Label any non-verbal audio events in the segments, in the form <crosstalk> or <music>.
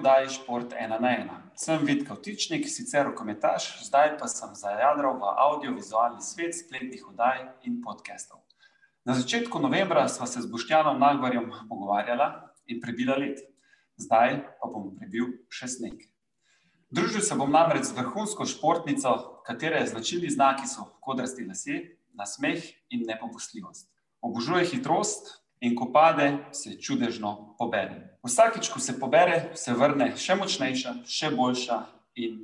vdaji Šport 1 na 1. Sem Vid Kavtičnik, sicer rokometaš, zdaj pa sem zajadral v audiovizualni svet spletnih vdaj in podcastov. Na začetku novembra sva se z Boštjanom Nagvarjem pogovarjala in prebila let. Zdaj pa bom prebil še sneg. Družil se bom namreč z vrhunsko športnico, katere značilni znaki so kodrasti lasje, nasmeh in nepopustljivost. Obožuje hitrost, in ko pade, se čudežno pobere. Vsakič, ko se pobere, se vrne še močnejša, še boljša in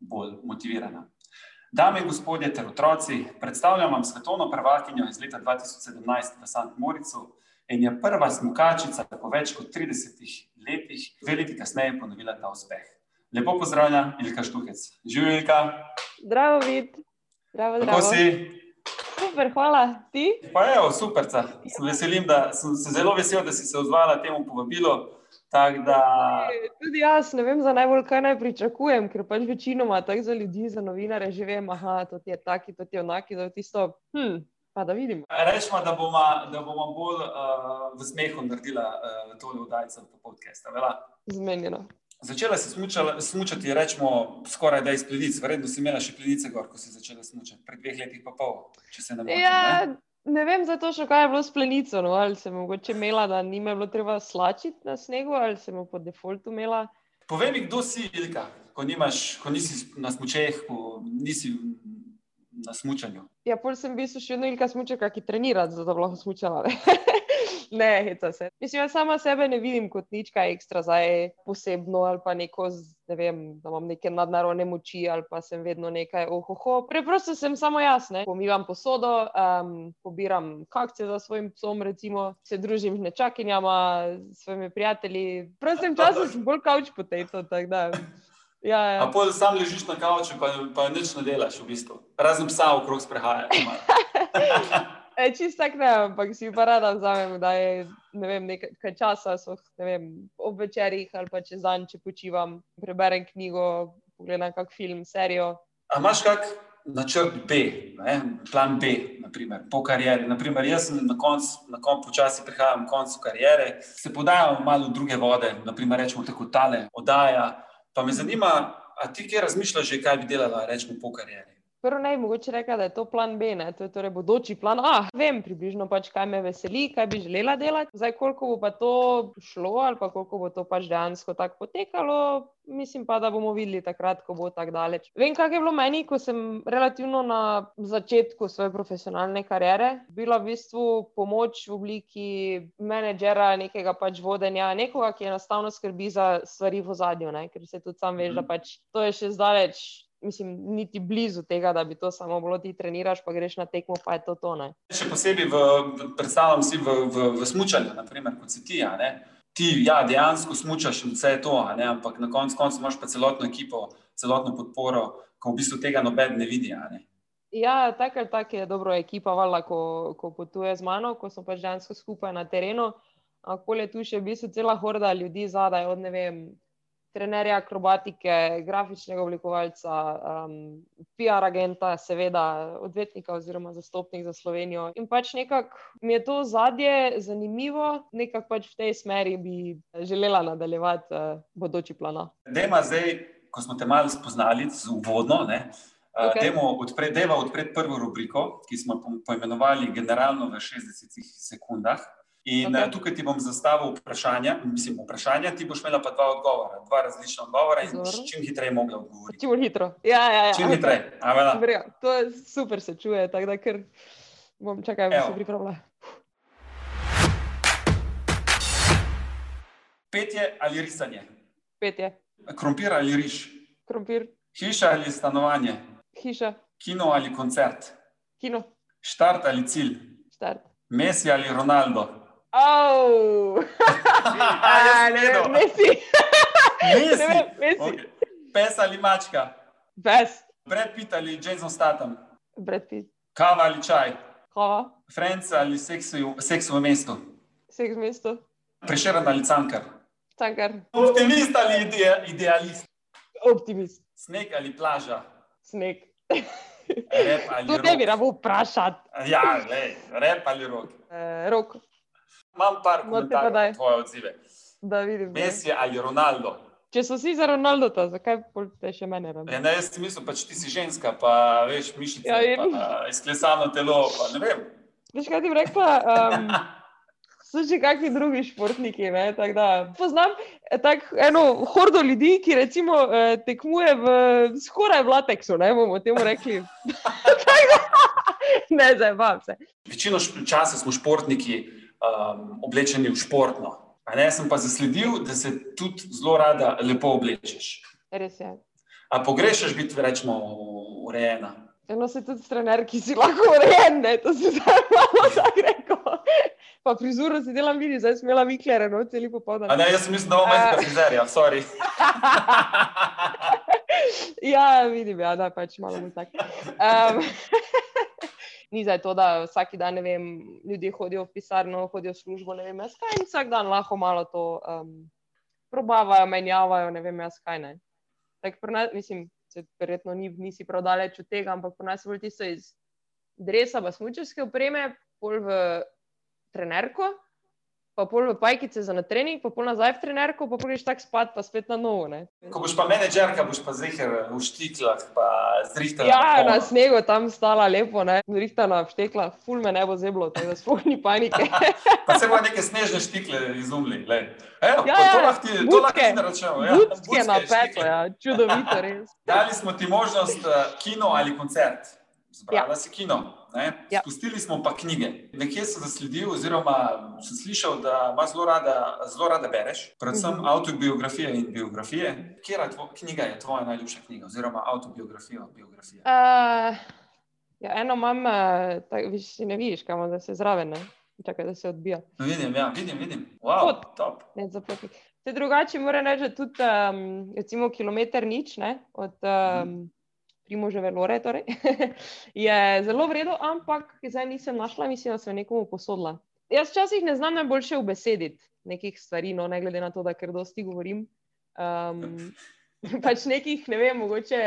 bolj motivirana. Dame in gospodje ter otroci, predstavljam vam svetovno prvakinjo iz leta 2017 v St. Moricu in je prva smukačica po več kot 30 letih, dve leti kasneje ponovila ta uspeh. Lepo pozdravljam, Ilka Štuhec. Živijo, Ilka. Zdravo, vid. Zdravo, zdravo. Kako si? Super, hvala. Ti? Pa evo, super, sem, veselim, da, sem se zelo vesel, da si se odzvala temu povabilu. Da... Tudi jaz ne vem, za najbolj kaj naj pričakujem, ker pač večinoma tako za ljudi, za novinare že vem, da je taki, to je onaki, da je tisto. Hm, pa da vidimo. Rečemo, da bomo, da bomo bolj uh, v smehu naredila uh, tole vdajce v podcast. Zmenjeno. Začela si smučati, rečemo, skoraj da iz plenic. Verjetno si imela še plenice, gor, ko si začela smučati, pred dveh letih, pa pol, če se ne motim. Ja, ne? ne vem, zato še kaj je bilo s plenico. No? Ali sem mogoče imela, da ni me bilo treba slačiti na snegu, ali sem jo po defaultu imela. Povej mi, kdo si, Ilka, ko, nimaš, ko nisi na smučeh, ko nisi na smučanju. Ja, pol sem bil še vedno Ilka smučeka, ki trenira, zato da lahko smučala. <laughs> Ne, heca se. Mislim, jaz sama sebe ne vidim kot nič kaj ekstra, zdaj posebno ali pa neko, ne vem, da imam neke nadnaravne moči ali pa sem vedno nekaj ohoho. Preprosto sem samo jaz, ne. Pomivam posodo, um, pobiram kakce za svojim psom, recimo, se družim z nečakinjama, s svojimi prijatelji. V prostem času sem <laughs> bolj kauč potato, tako da. Ja, ja. A pol sam ležiš na kauču, pa, pa nič ne delaš v bistvu. Razen psa okrog sprehaja. <laughs> E, čist tak ne, ampak si pa rada vzamem, da je ne vem, nekaj časa, so, ne vem, ob večerjih ali pa čez dan, če počivam, preberem knjigo, pogledam kak film, serijo. A imaš kak načrt B, ne? plan B, naprimer, po karieri? Naprimer, jaz sem na koncu, na koncu počasi prihajam v koncu kariere, se podajam malo druge vode, naprimer, rečemo tako tale oddaja. Pa me zanima, a ti kje razmišljaš, kaj bi delala, rečemo, po karieri? Prvo naj mogoče reka, da je to plan B, ne? to je torej bodoči plan. Ah, vem približno pač, kaj me veseli, kaj bi želela delati. Zdaj, koliko bo pa to šlo ali pa koliko bo to pač dejansko tako potekalo, mislim pa, da bomo videli takrat, ko bo tako daleč. Vem, kaj je bilo meni, ko sem relativno na začetku svoje profesionalne kariere. Bila v bistvu pomoč v obliki menedžera, nekega pač vodenja, nekoga, ki enostavno skrbi za stvari v zadju, ker se tudi sam veš, da mhm. pač to je še zdaleč mislim, niti blizu tega, da bi to samo bilo ti treniraš, pa greš na tekmo, pa je to tone. Še posebej v, predstavljam si v, v, v smutku, naprimer, kot si ti. Ti, ja, dejansko smučaš in vse je to, ampak na koncu konc imaš pa celotno ekipo, celotno podporo, ko v bistvu tega noben ne vidi. Ne? Ja, tako ali tako je dobro ekipa, vala, ko, ko potuje z mano, ko smo pač dejansko skupaj na terenu. Ako je tu še v bistvu cela horda ljudi zadaj, od ne vem, trenerja akrobatike, grafičnega oblikovalca, um, PR agenta, seveda odvetnika oziroma zastopnik za Slovenijo. In pač nekako mi je to zadje zanimivo, nekako pač v tej smeri bi želela nadaljevati uh, bodoči plana. Dema zdaj, ko smo te malo spoznali z uvodno, ne? Uh, okay. Demo odpreti odpred prvo rubriko, ki smo poimenovali Generalno v 60 sekundah. In okay. tukaj ti bom zastavil vprašanja, mislim, vprašanja, ti boš imela pa dva odgovora, dva različna odgovora in čim hitreje mogla odgovoriti. Čim hitro. Ja, ja, ja. Čim okay. hitreje. Brjo, to je super, se čuje, tako da ker bom čakaj, da se pripravlja. Petje ali risanje? Petje. Krompir ali riž? Krompir. Hiša ali stanovanje? Hiša. Kino ali koncert? Kino. Štart ali cilj? Štart. Messi ali Ronaldo? Oh, <laughs> ne, ne, ne, ne, ne. Pes ali mačka? Pes. Brad Pitt ali Jason Statham? Brad Pitt. Kava ali čaj? Kava. Friends ali seks v mestu? Seks v mestu. Prešeren ali cankar? Cankar. Optimist ali idealist? Optimist. Sneg ali plaža? Sneg. To ne bi rabo vprašati. Ja, le, rep ali rok? Uh, rok. Imam par komentarjev na tvoje odzive. da vidim. Messi ali Ronaldo. Če so vsi za Ronaldo, zakaj pol te še mene rabi? Ja, ne, jaz si mislil, pač ti si ženska, pa veš, mišice, Ja, in- pa izklesano telo, pa ne vem. Veš, kaj ti bi rekla? Um, <laughs> so še kakšni drugi športniki. ne, tako Da, poznam eh, tak, eno hordo ljudi, ki recimo eh, tekmuje v, skoraj v lateksu, ne bomo temu rekli. <laughs> <laughs> Ne, zdaj pa se. Večino časa smo športniki um, oblečeni v športno. A ne, sem pa zasledil, da se tudi zelo rada lepo oblečeš. Res je. A pogrešaš biti, rečemo, urejena? Eno se tudi trener, ki si lahko urejen, ne, to si zdaj <laughs> malo tako rekel. Pa prizoro si delam, vidi, zdaj sem imela miklere, no, celi A popoldan. ne, jaz sem mislil, da imamo majhnega frizerja, sorry. <laughs> ja, vidim, ja, da pač malo bolj tak. Um, <laughs> ni zdaj to, da vsak dan, ne vem, ljudje hodijo v pisarno, hodijo v službo, ne vem, jaz kaj, in vsak dan lahko malo to um, probavajo, menjavajo, ne vem, jaz kaj ne. Tak, pri nas, mislim, se verjetno ni, nisi prav daleč od tega, ampak pri nas je bolj tisto iz dresa, pa smučarske opreme, pol v trenerko, pa pol v pajkice za na trening, pa pol nazaj v trenerko, pa greš tak spat, pa spet na novo. Ne. Ko boš pa menedžerka, boš pa zihar v štiklah, pa zrihtala. Ja, polno. na snegu tam stala lepo, ne, rihtana v šteklah, ful me ne bo zeblo, tako da sploh ni panike. <laughs> Pa se bo neke snežne štikle izumili. glej. Evo, Ja, to ja, lahko ti- to lahko budke. ti naročamo. Ja, Budske na budske, peto, štikle. ja, čudovito <laughs> res. Dali smo ti možnost uh, kino ali koncert. Zbrala ja. si kino. Ne? Ja. Spustili smo pa knjige. Nekje sem zasledil, oziroma sem slišal, da imaš zelo rada, zelo rada bereš, predvsem uh Mhm. -huh. autobiografije in biografije. Kera tvo, knjiga je tvoja najljubša knjiga, oziroma autobiografija? Biografija? Uh, ja, eno imam, uh, tak, viš, ne vidiš, kam da se zraven, ne. Čakaj, da se odbija. No, vidim, ja, vidim, vidim. Wow, top. Ne, zaprti. Te drugače moram reči, tudi um, recimo kilometr nič ne, od um, Primoževe Lore, torej, <laughs> je zelo vredno, ampak zdaj nisem našla, mislim, da sem nekomu posodila. Jaz včasih ne znam najboljše ubesediti nekih stvari, no, ne glede na to, da ker dosti govorim. Um, <laughs> pač nekih, ne vem, mogoče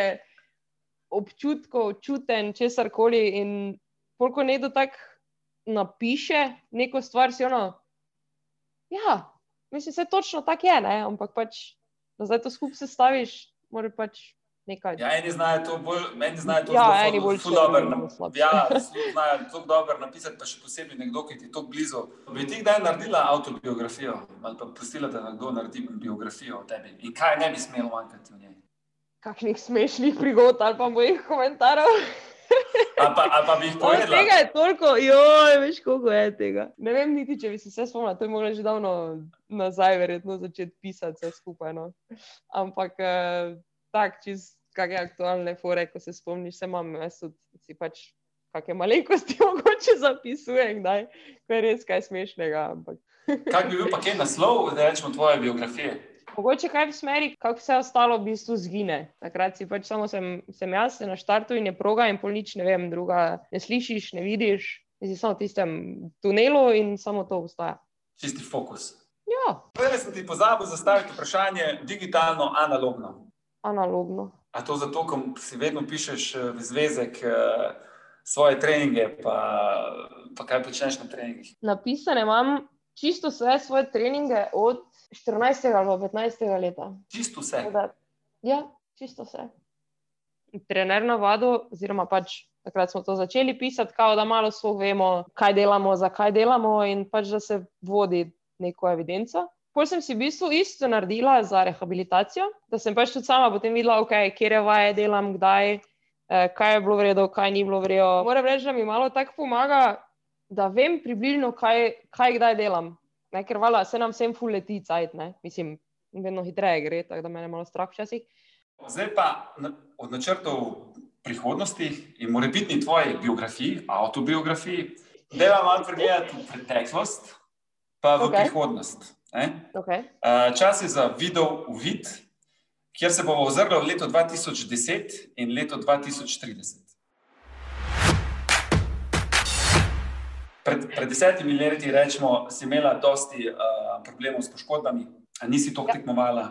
občutkov, čuten, česar koli. In koliko nekdo tako napiše neko stvar, si ono. Ja, mislim, se točno tako je, ne? ampak pač, da zdaj to skupaj sestaviš, mora pač nekaj. Ja, eni znajo to bolj, meni znajo to Ja, zelo eni boljše, ful dobro. Ja, <laughs> zelo znajo to dobro napisati, pa še posebej nekdo, ki ti je tako blizu. Bi ti kdaj naredila autobiografijo ali pa pustila, da nekdo naredi biografijo o tebi? In kaj ne bi smelo manjkati v njej? Kakšnih smešnih prigod ali pa mojih komentarjev. <laughs> Ali pa, pa bi jih Od povedala? tega je toliko, joj, veš, koliko je tega. Ne vem, niti če bi se vse spomnila, to je mogla že davno nazaj, verjetno začeti pisati vse skupaj. No. Ampak eh, tak, čez kakšne aktualne fore, ko se spomniš, se imam, jaz si pač kakšne malenkosti <laughs> mogoče zapisujem, kdaj, ko je res kaj smešnega. Ampak. <laughs> Kaj bi bil pa kaj naslov, da rečemo tvoje biografije? Mogoče kaj v smeri, kako vse ostalo v bistvu zgine. Takrat si pač samo sem, sem jaz na štartu in je proga in pol nič ne vem, druga ne slišiš, ne vidiš, si samo v tistem tunelu in samo to ostaja. Čisti fokus. Ja, Prej sem ti pozabil zastaviti vprašanje digitalno, analogno. Analogno. A to zato, ker si vedno pišeš eh, v zvezek eh, svoje treninge, pa, pa kaj počneš na treningih? Napisane imam čisto vse svoje treninge od 14. ali pa 15. leta. Čisto vse. Da, ja, čisto vse. Trener navado, oziroma pač takrat smo to začeli pisati, kao, da malo vemo, kaj delamo, zakaj delamo in pač da se vodi neko evidenco. Pol sem si v bistvu isto naredila za rehabilitacijo, da sem pač tudi sama potem videla, okay, kje vaje delam, kdaj, eh, kaj je bilo vredno, kaj ni bilo vredno. Moram reči, da mi malo tako pomaga, da vem približno, kaj, kaj kdaj delam. Ne, ker vala, se nam vsem fuleti cajt, ne? mislim, vedno hitreje gre, tako da me je malo strah včasih. Zdaj pa od načrtov prihodnosti in morebitni tvoji biografiji, autobiografiji, da vam malo pregledati v preteklost, pa v Okej. prihodnost. Ne? Okay. Uh, Čas je za video uvid, kjer se bomo ozrli v leto 2010 in leto 2030. Pred, pred desetimi leti, rečemo, si imela dosti uh, problemov s poškodbami, nisi toliko Ja. tekmovala.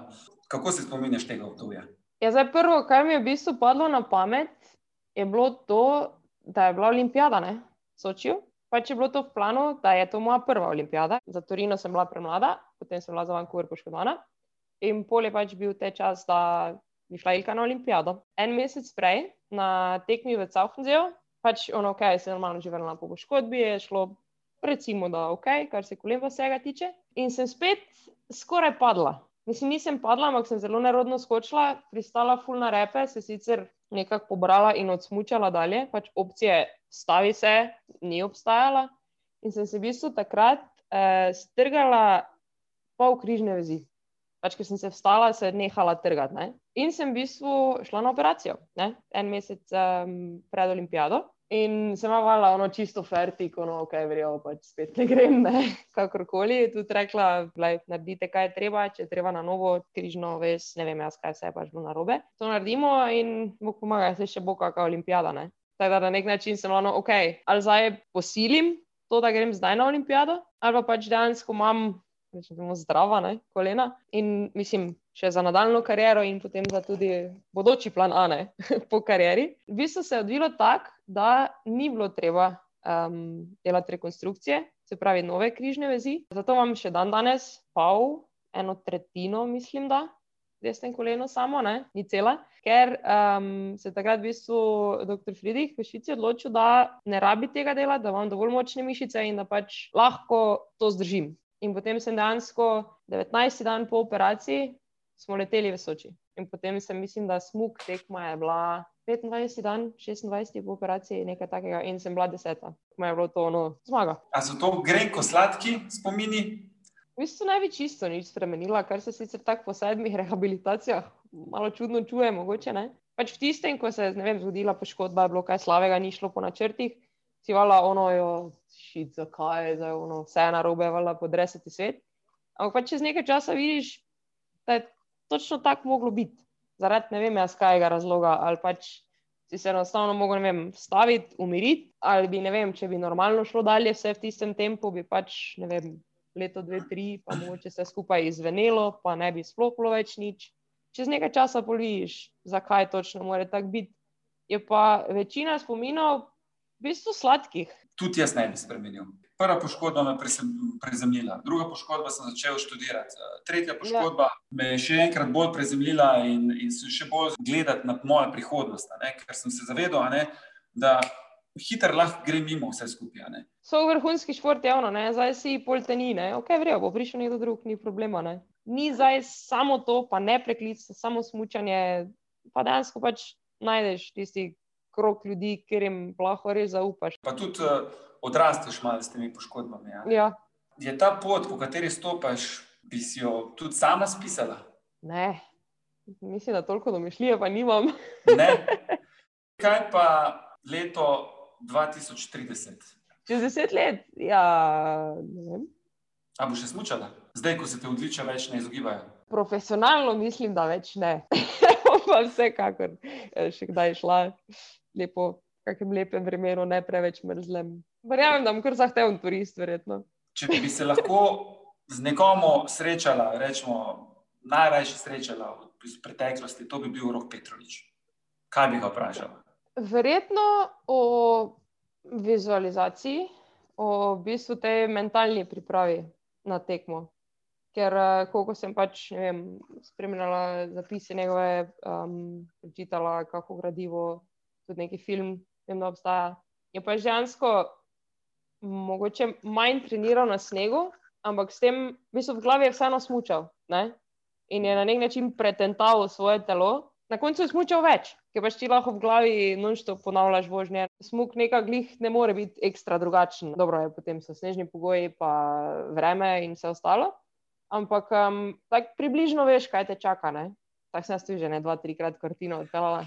Kako se spominjaš tega obdobja? Ja, zdaj prvo, kar mi je v bistvu padlo na pamet, je bilo to, da je bila olimpijada ne? v Sočiju. Pač je bilo to v planu, da je to moja prva olimpijada. Za Torino sem bila premlada, potem sem bila za Vancouver poškodovana. In pol je pač bil te čas, da bi šla Ilka na olimpijado. En mesec prej, na tekmi v Cauhnzeju, pač ono, ok, se je normalno živela po poškodbi, je šlo, recimo, da ok, kar se kolen vsega tiče. In sem spet skoraj padla. Mislim, nisem padla, ampak sem zelo nerodno skočila, pristala fulna repe, se sicer nekako pobrala in odsmučala dalje, pač opcije stavi se, ni obstajala. In sem se v bistvu takrat eh, strgala pol križne vezi. Pač, ker sem se vstala, se je nehala trgati. Ne? In sem v bistvu šla na operacijo, ne? en mesec um, pred olimpijado. In sem imala ono čisto fertik, ono, ok, verjel, pač spet ne grem, ne, kakorkoli. Je tudi rekla, gledaj, naredite, kaj je treba, če je treba na novo križno vez, ne vem, jaz kaj se je pač bilo narobe. To naredimo in Bog pomaga, se še bo kakšna olimpijada, ne. Tako da na nek način sem ono, ok, ali zdaj posilim to, da grem zdaj na olimpijado, ali pa pač dejansko imam, rečemo, zdrava, ne, kolena in mislim, še za nadaljno kariero in potem za tudi bodoči plan A, ne, <laughs> po karieri. V bistvu se je odvilo tako, da ni bilo treba um, delati rekonstrukcije, se pravi nove križne vezi. Zato imam še dan danes pol, eno tretjino, mislim, da desnem kolenu samo, ne? ni cela. Ker um, se je takrat v bistvu dr. Friedrich v Švici odločil, da ne rabi tega dela, da imam dovolj močne mišice in da pač lahko to zdržim. In potem sem dejansko 19 dan po operaciji smo leteli v Soči. In potem sem, mislim, da smog tekma je bila 25 dan, 26 po operaciji, nekaj takega, in sem bila deseta. Moje je bilo to ono zmaga. A so to grenko sladki spomini? V bistvu ne bi čisto nič spremenila, kar se sicer tako po sedmih rehabilitacijah malo čudno čuje, mogoče ne. Pač v tistem, ko se je vem, zgodila poškodba, je bilo kaj slavega, ni šlo po načrtih, si vala ono, jo, šit, zakaj je zdaj ono, vse na robe, vala podresati svet. Ampak pač čez nekaj časa vidiš, da je točno tako moglo biti. Zaradi ne vem, jaz kajega razloga, ali pač si se enostavno mogel, ne vem, staviti, umiriti, ali bi, ne vem, če bi normalno šlo dalje vse v tistem tempu, bi pač, ne vem, leto, dve, tri, pa mogoče se skupaj izvenelo, pa ne bi sploh bilo več nič. Čez nekaj časa poliš, zakaj točno mora tako biti. Je pa večina spominov v bistvu sladkih. Tudi jaz ne bi spremenil. Prva poškodba me je prezemljila, druga poškodba sem začel študirati, tretja poškodba ja. me je še enkrat bolj prezemljila in, in sem še bolj gledal na mojo prihodnost, ne, ker sem se zavedal, ne, da hitro lahko gre mimo vse skupaj. So vrhunski šport javno, ne? zdaj si polteni, ok, vrejo, bo prišel nekdo drug, ni problema. Ne? Ni zdaj samo to, pa ne preklic, samo smutanje, pa dejansko pač najdeš tisti krok ljudi, ker jim lahko res zaupaš. Pa tudi uh, odrasteš malo s temi poškodbami. Ja? Ja. Je ta pot, po kateri stopaš, bi si jo tudi sama spisala? Ne, mislim, da toliko domišljije pa nimam. <laughs> Kaj pa leto 2030. Čez deset let, ja, ne vem. A bo še smučala, zdaj, ko se te odličja več ne izogibajo? Profesionalno mislim, da več ne. <laughs> pa vsekakor, še kdaj šla lepo, v kakem lepem vremenu, ne preveč mrzlem. Verjamem, da bom kar zahteven turist, verjetno. Če bi se lahko z nekomu srečala, rečemo, najrajši srečala v preteklosti, to bi bil Rok Petrovič. Kaj bi ga vprašala? Verjetno o vizualizaciji, o bistvu tej mentalni pripravi na tekmo. Ker, eh, koliko sem pač vem, spremljala zapise njegove, um, čitala kako gradivo, tudi neki film, vem, da obstaja. Je pa dejansko mogoče manj treniral na snegu, ampak s tem, v bistvu, v glavi je vseeno smučal ne? in je na nek način pretental svoje telo. Na koncu je smučal več, ker pač ti lahko v glavi nočto ponavljaš vožnje. Smuk neka glih ne more biti ekstra drugačen. Dobro je, potem so snežni pogoji, pa vreme in vse ostalo. Ampak um, tako približno veš, kaj te čaka. Tako sem jaz tudi že ne dva, trikrat kartino odpeljala.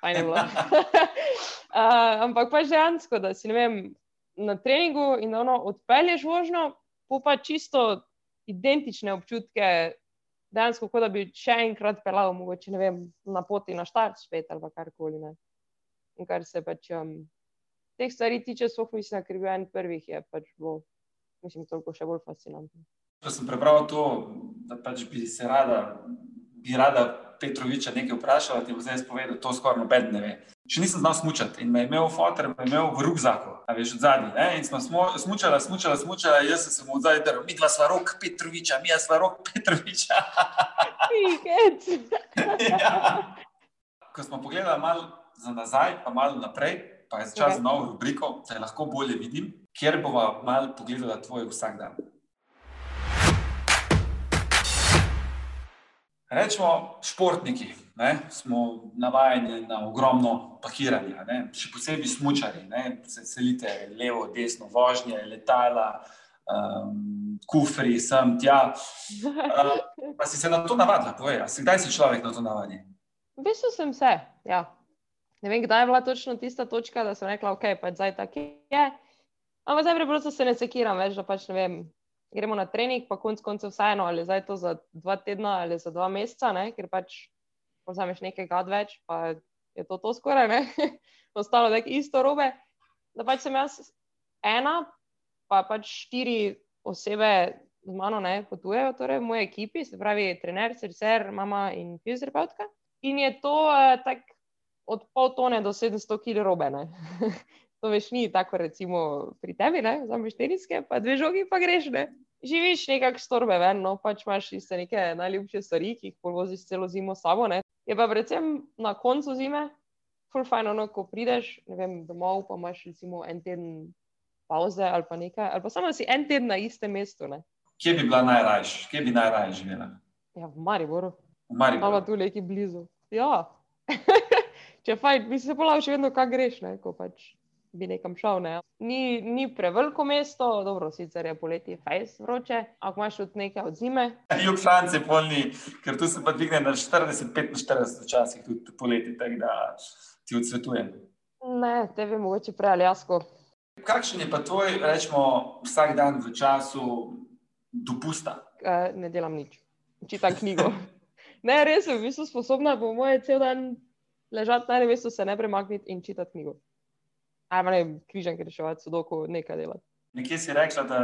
Fajn je bilo. <laughs> <laughs> uh, ampak pač dejansko, da si vem, na treningu in da odpelješ vožnjo, pa čisto identične občutke dejansko, kot da bi še enkrat pelal, mogoče vem, na poti na štart, spet ali karkoli. Ne. In kar se pač um, teh stvari tiče, so mislim, ker bi en prvih je pač bilo, mislim, toliko še bolj fascinantno. Ko sem prebral to, da pač bi se rada, bi rada Petroviča nekaj vprašala, ti bo zdaj povedal, to skoraj noben ne ve. Še nisem znal smučati in me je imel fotor, me je imel v rukzaku, a veš, od zadnji. In smo smučali, smučali, smučali, jaz sem se mu odzaj drl, mi dva sva rok Petroviča, mi sva rok Petroviča. <laughs> ja. Ko smo pogledali malo za nazaj, pa malo naprej, pa je čas za novo rubriko, da lahko bolje vidim, kjer bova malo pogledala tvoj vsak Rečemo, športniki ne, smo navajeni na ogromno pakiranja, ne, še posebej smočari, se selite levo, desno, vožnje, letala, um, kufri, sem tja. <laughs> Uh, pa si se na to navadila, povej, kdaj si človek na to navadil? V bistvu sem se. Ja. Ne vem, kdaj je bila točno tista točka, da sem rekla, ok, pa zdaj tako je. Ampak zdaj preprosto se ne sekiram več, da pač ne vem, gremo na trening, pa konc koncev vseeno, ali zdaj to za dva tedna ali za dva meseca, ne? ker pač vzameš nekaj gad več, pa je to, to skoraj, ne, <laughs> ostalo je isto robe. Da pač sem jaz ena, pa pač štiri osebe z mano ne potujejo, torej v moji ekipi, se pravi, trener, srcer, mama in fizioterapeutka. In je to eh, tako od pol tone do 700 kg robe. <laughs> to veš, ni tako, recimo pri tebi, ne, vzameš teniske, pa dve žogi, pa greš. Ne? Živiš nekako storbe ven, no pač imaš iste neke najljubše stvari, ki jih povoziš celo zimo sabo. Ne? Je pa predvsem na koncu zime, full fajn, no, ko prideš vem, domov, pa imaš recimo en teden pauze ali pa nekaj, ali pa samo si en teden na istem mestu. Ne? Kje bi bila najrajša, kje bi najrajša živela? Ja, v Mariboru. V Mariboru. Ali pa tu neki blizu. Ja. <laughs> Če fajn, bi se polav še vedno, kaj greš, ne, ko pač bi nekam šel. Ne. Ni, ni preveliko mesto, dobro, sicer je poletje fajs vroče, ampak imaš tudi nekaj od zime. Jug Francije polni, ker tu se pa dvigne na 40-45 včasih tudi poletje, tako da ti odsvetujem. Ne, tebi mogoče prej ali jasko. Kakšen je pa tvoj, rečemo, vsak dan v času dopusta? Ne delam nič, čitam knjigo. <laughs> ne, res sem v bistvu sposobna, po moje, cel dan ležati na revesu, se ne premakniti in čitati knjigo ali ne križanke reševati, sodoko nekaj delati. Nekje si rekla, da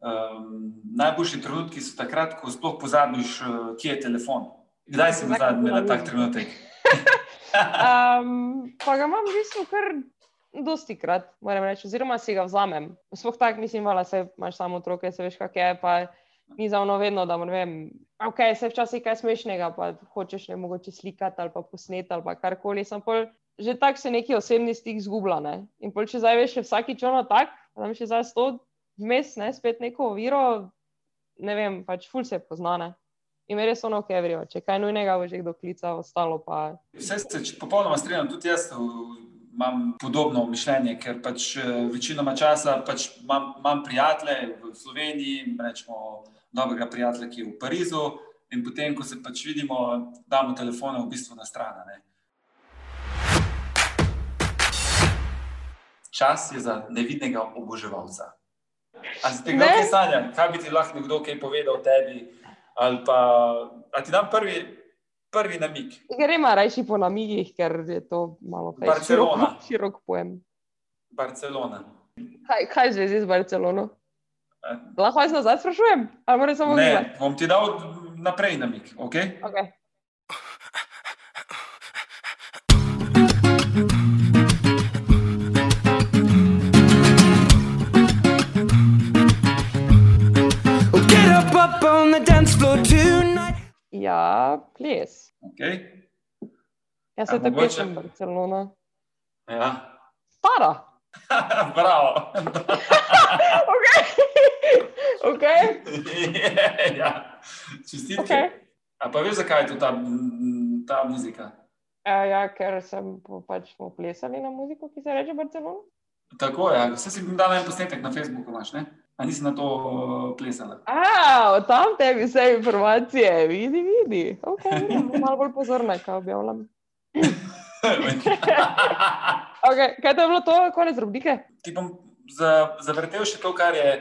um, najboljši trenutki so takrat, ko sploh pozabiš, uh, kje je telefon. Kdaj si zadnji imela tak trenutek? <laughs> <laughs> um, pa ga imam v bistvu kar dosti krat, moram reči, oziroma si ga vzamem. Sploh tako mislim, da se imaš samo otroke, se veš, kak je. Pa, Ni za ono vedno, da ne vem, ok, se včasih kaj smešnega, pa hočeš ne mogoče slikati ali pa posneti ali karkoli. Sem pol že tako se neki osebni stik zgublja. Ne? In pol, če zdaj veš, vsakič ono tak, da imaš zdaj sto vmes, ne, spet neko oviro, ne vem, pač ful se poznane. In res ono, kaj vrijo, če kaj nujnega bo že kdo klical, ostalo pa. Vse se popolnoma strinjam, tudi jaz. Imam podobno mišljenje, ker pač eh, večinoma časa pač imam, imam prijatelje v Sloveniji, rečemo, dobrega prijatelja, ki je v Parizu, in potem, ko se pač vidimo, damo telefone v bistvu na stran. Čas je za nevidnega oboževalca. Ali si tega ne sanja, kaj bi ti lahko nekdo kaj povedal o tebi? Ali pa ali ti dam prvi, prvi namig? Gremo rajši po namigih, ker je to malo preveč širok, širok pojem. Barcelona. Kaj, kaj zvezi z Barcelono? Lahko jaz nazaj sprašujem? Ne, bom ti dal naprej namig. Okay? Okay. Ja, ples. Okay. Jaz sem tako rečem, Barcelona. Ja. Stara. <laughs> Bravo. <laughs> okay. okay. <laughs> ja. Čestitke. Okay. A pa veš, zakaj je to ta, ta muzika? Uh, ja, ker sem pač plesali na muziko, ki se reče Barcelona. Tako je, ja. vse si jim dal en posnetek na Facebooku, imaš, ne? A nisi na to uh, plesala? A, tam tebi vse informacije, vidi, vidi. Okay, <laughs> malo bolj pozorna, kaj objavljam. <laughs> okay, kaj je bilo to, konec rubrike? Ti bom zavrtel še to, kar je,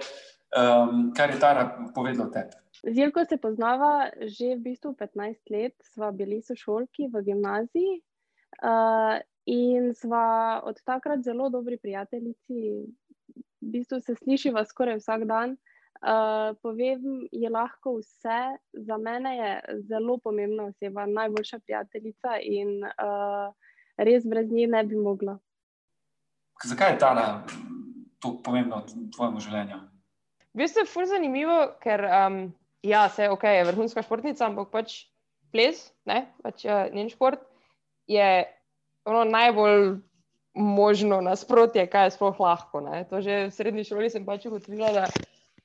um, kar je Tara povedala tebi. Zilko se poznava že v bistvu 15 let, sva bili sošolki v gimnaziji uh, in sva od takrat zelo dobri prijateljici, v bistvu se slišiva skoraj vsak dan. Uh, povem, je lahko vse. Za mene je zelo pomembna oseba, najboljša prijateljica in uh, res brez nje ne bi mogla. Zakaj je ta tako pomembna v tvojem življenju? V bistvu je fur zanimivo, ker um, ja, se, okay, je vrhunska športnica, ampak pač ples, ne, pač uh, njen šport je ono najbolj možno nasprotje, kaj je sploh lahko. Ne. To že v srednji šoli sem pač ugotovila, da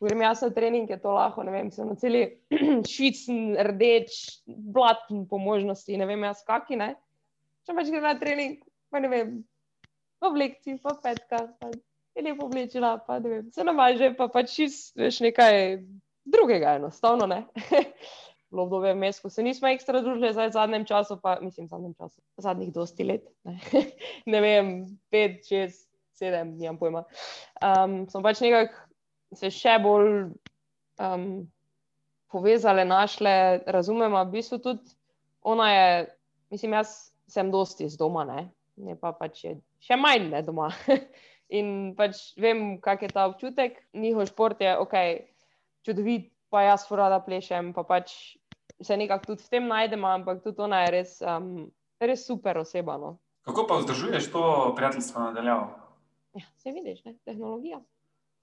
grem jaz na trening, je to lahko, ne vem, sem na celi <clears throat> švicen, rdeč, blaten po možnosti, ne vem, jaz kaki, ne. Če pač grem na trening, pa ne vem, v oblekci, pa petka, pa je lepo oblečila, pa ne vem, se namaže, pa pač čist, veš, nekaj drugega, enostavno, ne. <laughs> Bilo obdobje vmes, ko se nismo ekstra družili, zdaj v zadnjem času, pa mislim, v zadnjem času, zadnjih dosti let, ne, <laughs> ne vem, pet, šest, sedem, nimam pojma. Um, sem pač nekako se še bolj um, povezale, našle, razumemo, v bistvu tudi ona je, mislim, jaz sem dosti iz doma, ne, ne pa pač je še manj ne doma. <laughs> In pač vem, kak je ta občutek. Njihov šport je ok, čudovit, pa jaz rada plešem, pa pač se nekako tudi v tem najdemo, ampak tudi ona je res, um, res super oseba. No. Kako pa vzdržuješ to prijateljstvo nadaljavo? Ja, se vidiš, ne? tehnologija.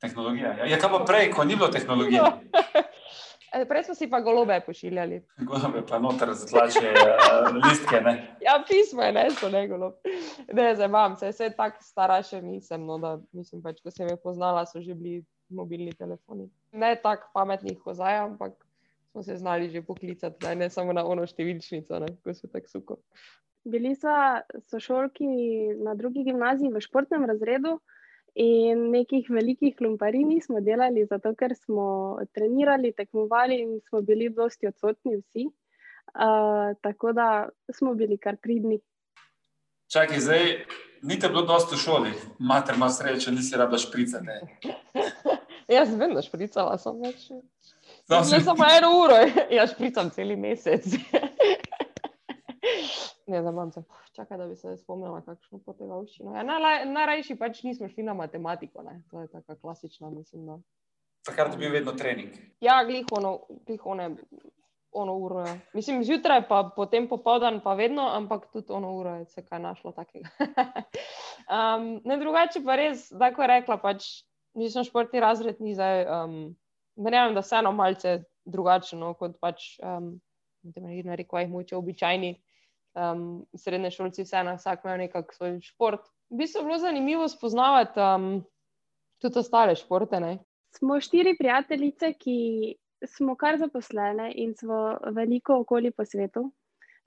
Tehnologija. Ja, ja kaj pa prej, ko ni bilo tehnologije? <laughs> E, prej smo si pa golobe pošiljali. Golobe pa noter zatlače uh, listke. Ne? <laughs> Ja, pismo je, ne, so ne golob. Ne, zdaj vam, se je tako stara še nisem, no, da mislim pač, ko sem je poznala, so že bili mobilni telefoni. Ne tako pametnih kozaj, ampak smo se znali že poklicati, da ne samo na ono številčnico, ne, ko so tako suko. Bili smo sošolki na drugi gimnaziji v športnem razredu. In nekih velikih lumparij nismo delali, zato ker smo trenirali, tekmovali in smo bili dosti odsotni vsi. Uh, tako da smo bili kar pridni. Čakaj, zdaj ni te bilo dosto v šoli, mater ima srečo, nisi rabila špricati. <laughs> Jaz sem vedno špricala, sem več. Zdaj samo eno uro, jaz špricam cel mesec. Ne, da imam se, čakaj, da bi se spomnila, kakšno potegavščino. Ja, Najrajši pač nismo šli na matematiko, ne. to je tako klasična, mislim. Da. Takrat je bil vedno trening. Ja, glih ono, glih one, ono uro. Ja. Mislim, zjutraj, pa potem popoldan, pa vedno, ampak tudi ono uro je se kaj našlo takega. <laughs> um, ne drugače pa res, da ko je rekla, pač nisem športni razred, ni zdaj, um, verjamem, da vseeno malce drugačno, kot pač, um, ne rekel, jih moče običajni um, srednje šolci, vseeno, vsak ima nekako svoj šport. Bistvu je bilo zanimivo spoznavati um, tudi ostale športe. Ne? Smo štiri prijateljice, ki smo kar zaposlene in smo veliko okoli po svetu.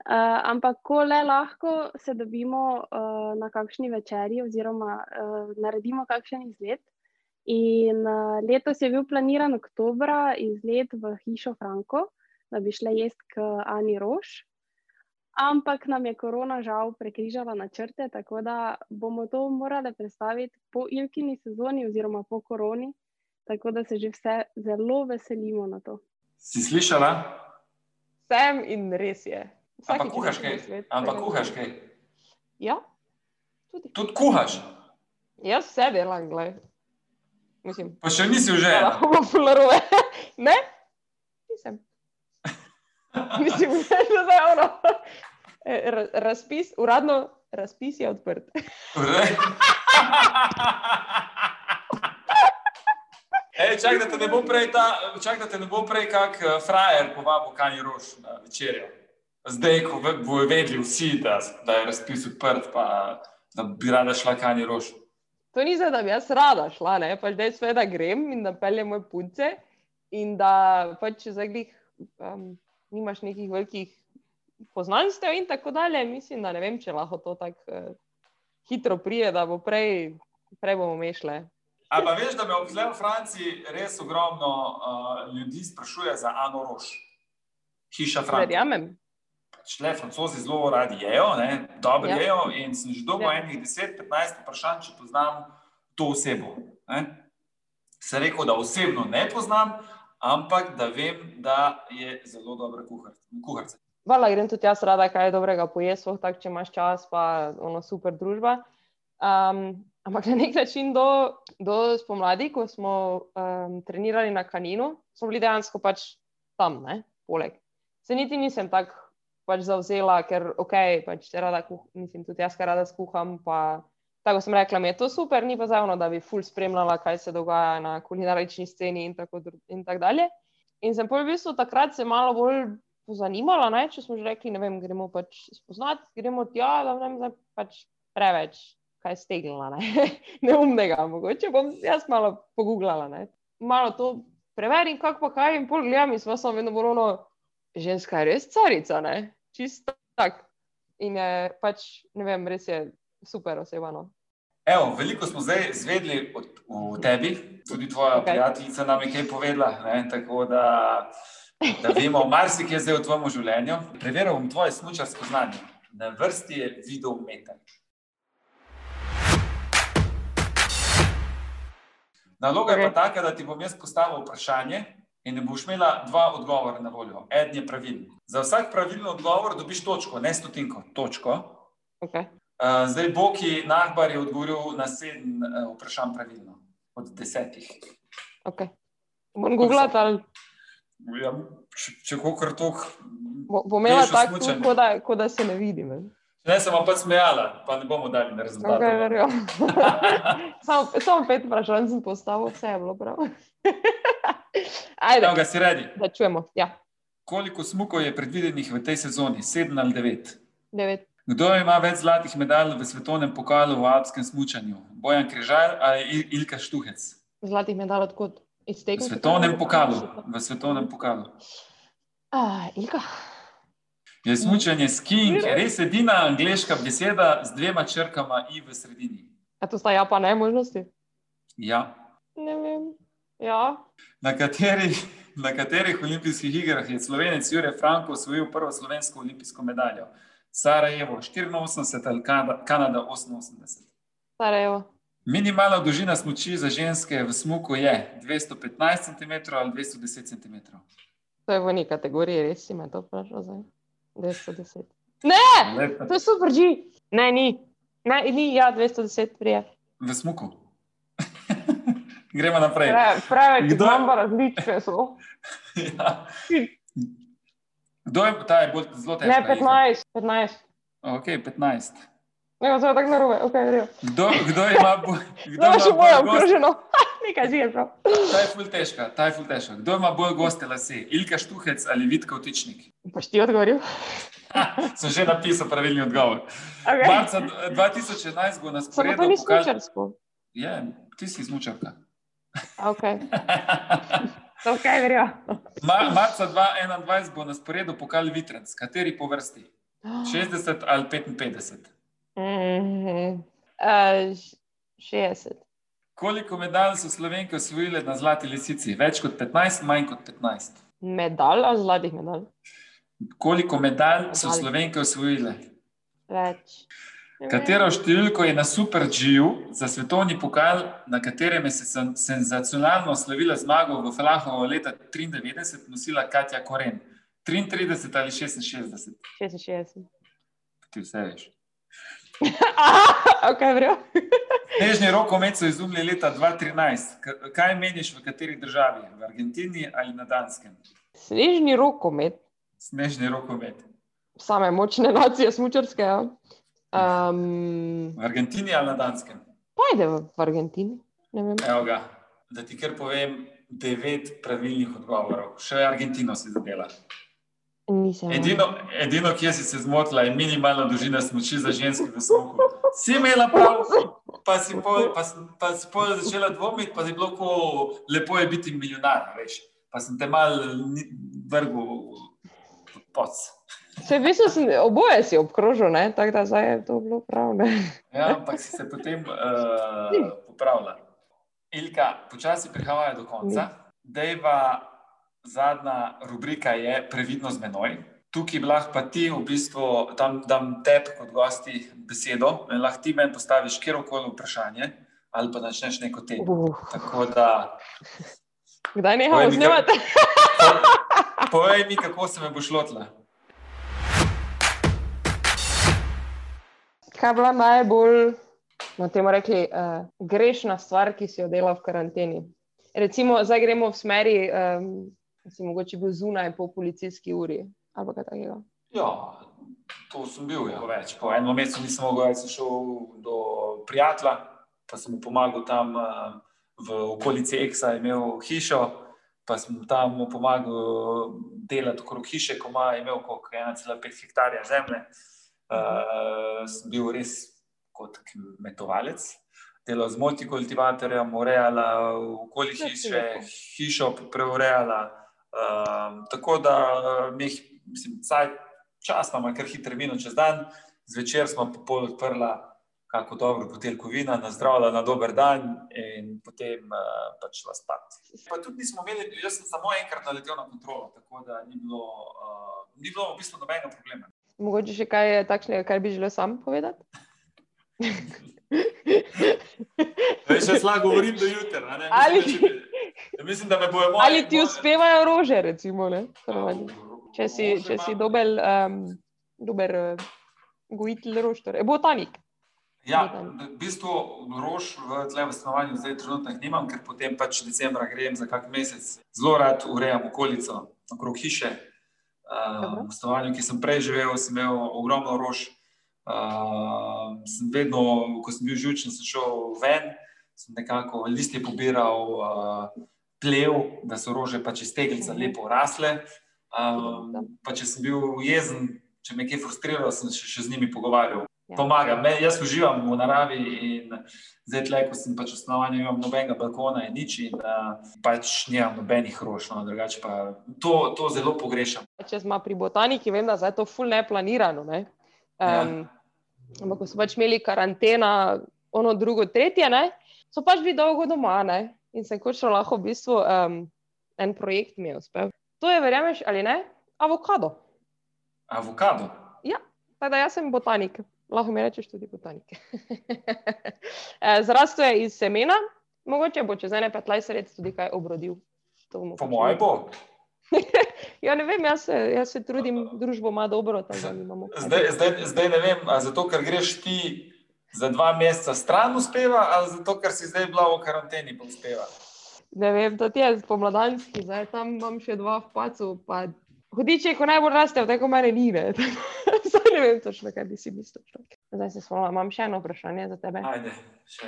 Uh, ampak, ko le lahko se dobimo uh, na kakšni večerji, oziroma uh, naredimo kakšen izlet. In uh, letos je bil planiran oktober izlet v Hišo Franko, da bi šli jesti k Ani Roš, ampak nam je korona žal prekrižala načrte, tako da bomo to morali predstaviti po ilkini sezoni oziroma po koroni, tako da se že vse zelo veselimo na to. Si slišala? Sem in res je. Ampak kuhaš kaj? Ampak kuhaš kaj? Ja, tudi. Tudi kuhaš? Jaz vse delam, gledaj. Mislim, pa še nisi že. <laughs> ne, nisem. <laughs> Mislim, <laughs> da je ono. E, razpis, uradno, razpis je odprt. Ej, čak, da te ne bo prej, ta, čak, da te ne bo prej kak uh, frajer povabil Kanji Roš na večerjo. Zdaj, ko bojo vedeli vsi, da, da je razpis odprt, pa da bi rada šla Kanji Roš. To ni zdaj, da bi jaz rada šla, ne? pač zdaj sve, da grem in da peljem moje punce in da pač zdaj glih um, nimaš nekih velikih poznanstev in tako dalje. Mislim, da ne vem, če lahko to tako uh, hitro prije, da bo prej, prej bomo mešle. Ampak veš, da me obzle v Franciji res ogromno uh, ljudi sprašuje za Ano Roš, hiša Francije. Verjamem. Šle, francozi zelo radi jejo, dobro ja. jejo. In sem že dolgo ja. enih 10-15 vprašanj, če poznam to osebo. Ne? Se rekel, da osebno ne poznam, ampak da vem, da je zelo dobra kuharica. Vala, grem tudi jaz rada, kaj je dobrega pojesti, tako če imaš čas, pa ono super družba. Um, ampak na nek način do, do spomladi, ko smo um, trenirali na kaninu, smo bili dejansko pač tam, ne, poleg. Se niti nisem tako pač zauzela, ker ok, pač rada kuham, mislim, tudi jaz, kar rada skuham. Pa, tako sem rekla, mi je to super, ni pa zavno, da bi ful spremljala, kaj se dogaja na kulinarični sceni in tako, in tako dalje. In sem pol v bistvu takrat se malo bolj pozanimala, ne, če smo že rekli, ne vem, gremo pač spoznati, gremo tja, da ne vem, pač preveč kaj stegnila, ne? <laughs> neumnega, mogoče bom jaz malo pogooglala, ne? malo to preverim, kako pa kaj in pol gledam in sva sem vedno bolj ono, ženska je res carica, ne, čisto tak. In je pač, ne vem, res je super oseba. No. Evo, veliko smo zdaj izvedeli o, tebi, tudi tvoja Ok. okay. prijateljica nam je kaj povedala. Ne? Tako da, da vemo, marsikaj zdaj v tvojem življenju. Preveril bom tvoje smučarsko znanje. Na vrsti je video meter. Naloga okay. je pa taka, da ti bom jaz postavil vprašanje in ne boš imela dva odgovora na voljo. Eden je pravilen. Za vsak pravilen odgovor dobiš točko, ne stotinko, točko. Okay. Uh, zdaj, Boki Nahbar je odgovoril na sedem uh, vprašanj pravilno, od desetih. Okay. Bom googlala, ali Ja, če če kakor tok, bo, bo imela tako, kot da, ko da se ne vidim. ne. ne sem pa smejala, pa ne bomo dali na rezultat. Okay, <laughs> samo, samo pet vprašanj sem postavil, vse je bilo prav. <laughs> Ajde, Evo ga si redi. da čujemo. Ja, Koliko smukov je predvidenih v tej sezoni? Sedem ali devet? devet. Kdo ima več zlatih medalj v svetovnem pokalu v alpskem smučanju? Bojan Križar ali Il- Ilka Štuhec? Zlatih medalj odkot? Iz V tega? svetovnem pokalu. V svetovnem pokalu. Ah, Ilka. Je smučanje skiing res edina angliška beseda z dvema črkama i v sredini? A to sta ja pa ne možnosti? Ja. Ne vem. Ja, Na katerih, na katerih olimpijskih igrah je slovenec Jure Franko osvojil prvo slovensko olimpijsko medaljo? Sarajevo 84 ali Kanada, Kanada 88. Sarajevo. Minimalna dolžina smoči za ženske v smuku je 215 cm ali 210 cm. To je v neki kategoriji, res si me to vprašal zdaj. 210. Ne, Lepo. to je super, že. Ne, ni. Ne, ni, ja, 210 prije. V smuku. Gremo naprej. Pre, preveč Kdo- imam pa različne so. <laughs> Ja. Kdo je, ta je bolj zelo težka? Ne, 15, 15. Ok, 15. Ne, je tako narobe, ok, verjel. Kdo, kdo ima bolj, kdo še ima moje bolj okroženo. <laughs> Nekaj že je prav. ta je ful težka, ta je ful težka. Kdo ima bolj goste lase? Ilka Štuhec ali Vitka Vtičnik? Boš ti odgovoril? Sem že napisal pravilni odgovor. Okay. Marca 2011 bo na Samo to ni pokal... smučarsko. Je, ti si smučarka. Ok, <laughs> ok, verjel. Ma, marca 2021 bo na sporedu pokal Vitrec, kateri po vrsti? 60 ali 55? Mm, uh, 60. Koliko medalj so slovenke osvojile na Zlati lisici? Več kot 15, manj kot 15. Medalj ali zlatih medalj? Koliko medalj so Medalj. slovenke osvojile? Več. Katero številko je na Super G-ju za svetovni pokal, na katerem je se sen- senzacionalno slavila zmago v Flahovo leta 1993, nosila Katja Koren? 33 ali 66? 66. Ti vse veš. <laughs> ok, verjel. <laughs> Snežni rokomet so izumili leta 2013. K- Kaj meniš, v kateri državi? V Argentini ali na Danskem? Snežni rokomet, Snežni rokomet. same močne nacije, smučarske. Ja. Um, V Argentini ali na Danskem? Pojde v, v Argentini. Evo ga, da ti kar povem devet pravilnih odgovorov. Še Argentino si zadela. Nisem. Edino, edino kjer si se zmotila, je minimalna dolžina smoči za ženske v smoku. Si imela prav, pa si pol, pa, pa si pol začela dvomiti, pa si bilo tako lepo je biti milijonar, veš. Pa sem te mal vrgel pod poc. Se v bistvu sem, oboje si obkrožil, ne? tako da zdaj je to bilo prav. Ne? Ja, ampak si se potem uh, popravila. Ilka, počasi prihajajo do konca. Dejva, zadnja rubrika je Previdno z menoj. Tukaj bi lahko pa ti v bistvu dam, dam tebi kot gosti besedo in lahko ti meni postaviš kjerkoli vprašanje ali pa začneš neko temo. Uh, Tako da kdaj nehamo mi, kaj- snemati? povej mi, kako se me boš lotila. Kaj je bila najbolj, no, temu rekli, uh, grešna stvar, ki si jo delal v karanteni? Recimo, zdaj gremo v smeri, um, si mogoče bil zunaj po policijski uri ali pa kaj takega. Ja, to sem bil. Ja. Več. Po enem mesecu nisem mogel več, sem šel do prijatelja, pa sem mu pomagal tam uh, v okolici Eksa, imel hišo, pa sem tam mu pomagal delati okrog hiše, ko ima imel kot 1,5 hektarja zemlje. Uh, sem bil res kot kmetovalec. Delal z multikultivatorjem, urejala okoli hiše, hišo preurejala. Uh, tako da mi jih, mislim, caj, čas imamo kar hitro minut čez dan, zvečer smo pol odprla kako dobro buteljko vina, na zdravlja, na dober dan in potem uh, pač vas spat. Pa tudi nismo imeli, jaz sem samo enkrat naletel na kontrolo, tako da ni bilo, uh, ni bilo v bistvu nobenega problema. Mogoče še kaj takšnega, kar bi želel sam povedati? Veš, jaz lahko govorim do jutra. Ali... Mislim, da me bojo moji. Ali ti uspevajo rože, recimo, ne? če si, če si dober, um, dober uh, gojitelj rož, torej botanik. Ja, v bistvu rož v tle v stanovanju zdaj trenutno nimam, ker potem pač decembra grem za kak mesec. Zelo rad urejam okolico okrog hiše. Uh, v stanovanju, ki sem prej živel, sem imel ogromno rož. Uh, sem vedno, ko sem bil žučen, sem šel ven, sem nekako listje pobiral, uh, plev, da so rože pač iz teglica mhm. lepo rasle. Um, pa če sem bil jezen, če me je kaj frustriral, sem se še z njimi pogovarjal. Ja. Pomaga. Me, jaz uživam v naravi in zdaj, tle, ko sem pač v stanovanju, nimam nobenega balkona in nič, in uh, pač nimam nobenih rož. No, pa to, to zelo pogrešam. Če smo pri botaniki, vem, da je to ful neplanirano. Ne? Um, ja. Ampak, ko so pač imeli karantena, ono drugo, tretje, ne? so pač bili dolgo doma ne? in sem kot šlo lahko v bistvu um, en projekt mi je uspel. To je, verjameš ali ne, avokado. Avokado. Ja, tako da jaz sem botanik, lahko mi rečeš tudi botanik. <laughs> Eh, zrasto je iz semena, mogoče bo čez ene 15 let tudi kaj obrodil. Po mojem bo. <laughs> ja, ne vem, jaz se, jaz se trudim, družbo ima dobro. Zdaj, zdaj, zdaj ne vem, zato ker greš ti za dva meseca stran uspeva, ali zato ker si zdaj bila v karanteni pa uspeva ne vem, to je spomladanski, zdaj tam imam še dva v pacu. Hodiče, ko najbolj raste, tako mene ni. Ne, <laughs> zdaj ne vem točno, kaj bi si mislil. Zdaj se spomnim, imam še eno vprašanje za tebe. Ajde,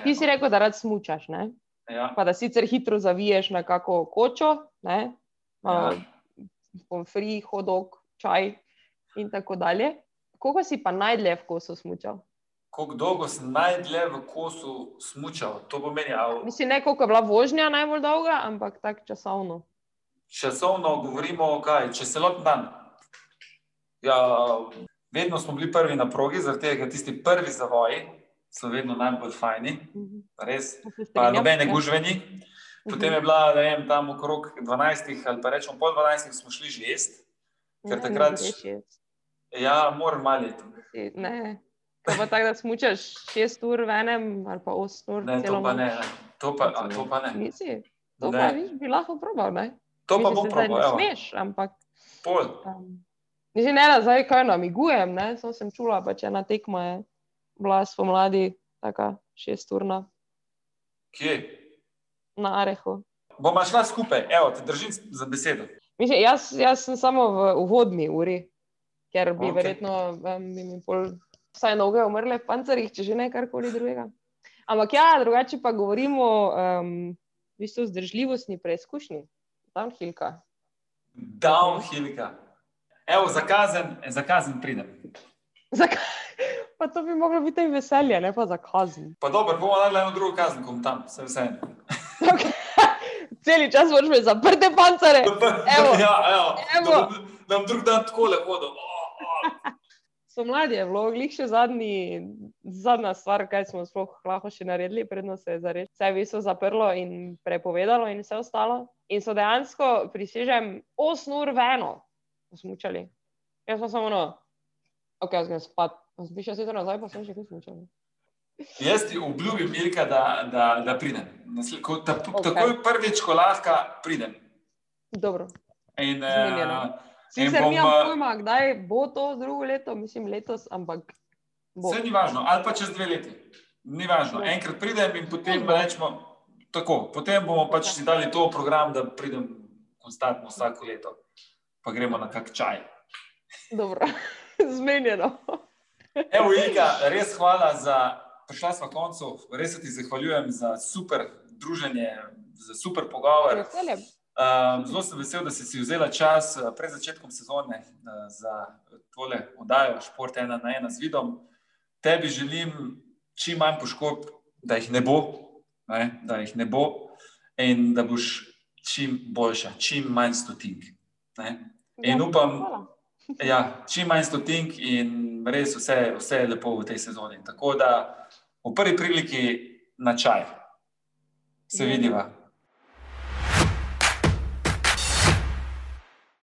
Ti si rekel, da rad smučaš, ja. pa da sicer hitro zaviješ na kako kočo, ne? Ja. Pomfri, hodok, čaj in tako dalje. Koga si pa najdlje v kosu smučal? kako dolgo sem najdlje v kosu smučal. To pomeni, da. Mislim, ne koliko je bila vožnja najbolj dolga, ampak tako časovno. Časovno govorimo, kaj, če se lotim dan. Ja, vedno smo bili prvi na progi, zaradi tega, ker tisti prvi zavoji so vedno najbolj fajni, mhm. res. Pa nobene ja. gužveni. Potem Mhm. je bila, ne vem, tam okrog 12 ali pa rečemo pol 12, smo šli že jesti. Ker Ne, takrat- ne greš jesti. Ja, moram maliti. Ne. To pa tako, da smučaš šest ur v enem ali pa osem ur. Ne, celo to pa ne. ne. To pa, a, to pa ne. Nisi? To Ne. pa viš, bi lahko probal, ne? To pa bom probal. Ne evo. smeš, ampak. Pol. Um, Mislim, ne, da zdaj kaj namigujem, ne? Samo sem čula, pa če ena tekma je bila spomladi, taka šest urna Kje? na Arehu. Bomo šla skupaj, evo, te držim za besedo. Mislim, jaz, jaz sem samo v uvodni uri, ker bi okay. verjetno um, bi mi pol vsaj noge umrle v pancerjih, če že ne karkoli drugega. Ampak ja, drugače pa govorimo um, v bistvu o zdržljivostni preizkušnji, tam hilka. Downhillka. Evo, zakazen, zakazen pridem. Zakaj? <laughs> Pa to bi moglo biti veselje, ne pa za kazen. Pa dobro, bomo naredili eno drugo kazen, kom tam, vse vse. Okay. <laughs> Celi čas moraš imeti zaprte pancere. Evo. Ja, evo. Evo. Da bom drug dan takole hodil. Oh, oh. <laughs> So mladi, je bilo glih še zadnji, zadnja stvar, kaj smo sploh lahko še naredili, predno se je zares. Vse je viso zaprlo in prepovedalo in vse ostalo. In so dejansko, prisežem, 8 ur v eno smučali. Jaz pa samo, no, ok, jaz grem spat. Pa sem prišel sicer nazaj, pa sem še kaj smučal. Jaz ti obljubim, Ilka, da, da, da pridem. Nasle- ko ta- Okej. Takoj prvič, ko lahko pridem. Dobro. In, Zmenjeno. uh, Sicer bom, nimam eh, pojma, kdaj bo to drugo leto, mislim letos, ampak bo. Vse ni važno, ali pa čez dve leti. Ni važno. Enkrat pridem in potem rečemo, tako. Potem bomo pač si dali to program, da pridem konstantno vsako leto. Pa gremo na kak čaj. Dobro. <laughs> Zmenjeno. Evo, Ilka, res hvala za prišla smo koncu. Res se ti zahvaljujem za super druženje, za super pogovor. Um, zelo sem vesel, da si si vzela čas uh, pred začetkom sezone uh, za tole oddajo Šport 1 na 1 z vidom. Tebi želim čim manj poškodb, da jih ne bo, ne, da jih ne bo in da boš čim boljša, čim manj stotink. Ne. In ja, upam, <laughs> ja, čim manj stotink in res vse, vse je lepo v tej sezoni. Tako da v prvi priliki na čaj. Se vidiva.